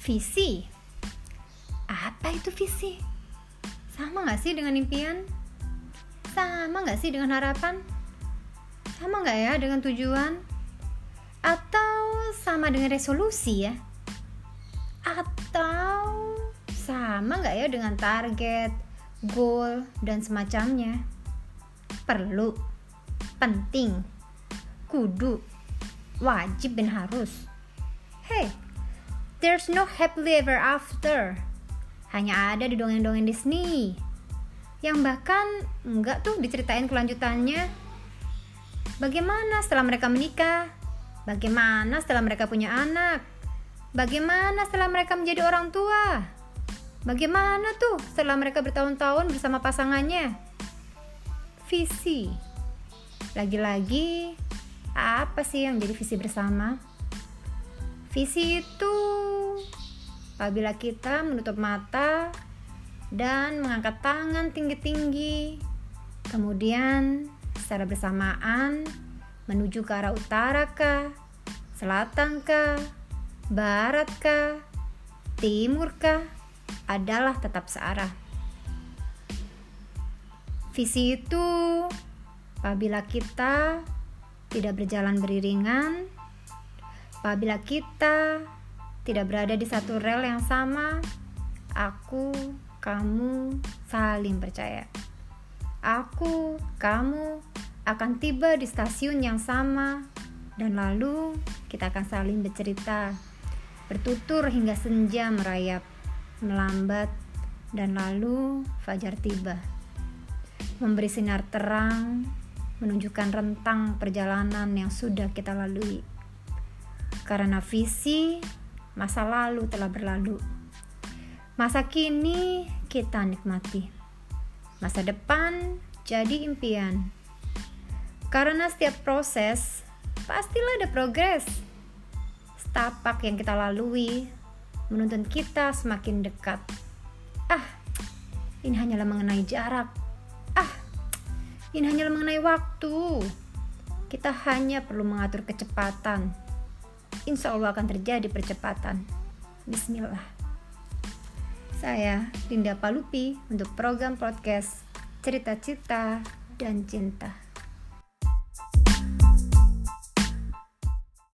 Visi. Apa itu visi? Sama gak sih dengan impian? Sama gak sih dengan harapan? Sama gak ya dengan tujuan? Atau sama dengan resolusi ya? Atau sama gak ya dengan target, goal, dan semacamnya? Perlu, penting, kudu, wajib dan harus. Hey, There's no happily ever after. Hanya ada di dongeng-dongeng Disney. Yang bahkan enggak tuh diceritain kelanjutannya. Bagaimana setelah mereka menikah? Bagaimana setelah mereka punya anak? Bagaimana setelah mereka menjadi orang tua? Bagaimana tuh setelah mereka bertahun-tahun bersama pasangannya? Visi. Lagi-lagi, apa sih yang jadi visi bersama? Visi itu apabila kita menutup mata dan mengangkat tangan tinggi-tinggi, kemudian secara bersamaan menuju ke arah utara kah, selatan kah, barat kah, timur kah, adalah tetap searah. Visi itu apabila kita tidak berjalan beriringan, Apabila kita tidak berada di satu rel yang sama, aku, kamu saling percaya. Aku, kamu akan tiba di stasiun yang sama dan lalu kita akan saling bercerita, bertutur hingga senja merayap, melambat dan lalu fajar tiba. Memberi sinar terang, menunjukkan rentang perjalanan yang sudah kita lalui. Karena visi masa lalu telah berlalu. Masa kini kita nikmati. Masa depan jadi impian. Karena setiap proses pastilah ada progres. Setapak yang kita lalui menuntun kita semakin dekat. Ah, ini hanyalah mengenai jarak. Ah, ini hanyalah mengenai waktu. Kita hanya perlu mengatur kecepatan insya Allah akan terjadi percepatan. Bismillah. Saya Linda Palupi untuk program podcast Cerita Cita dan Cinta.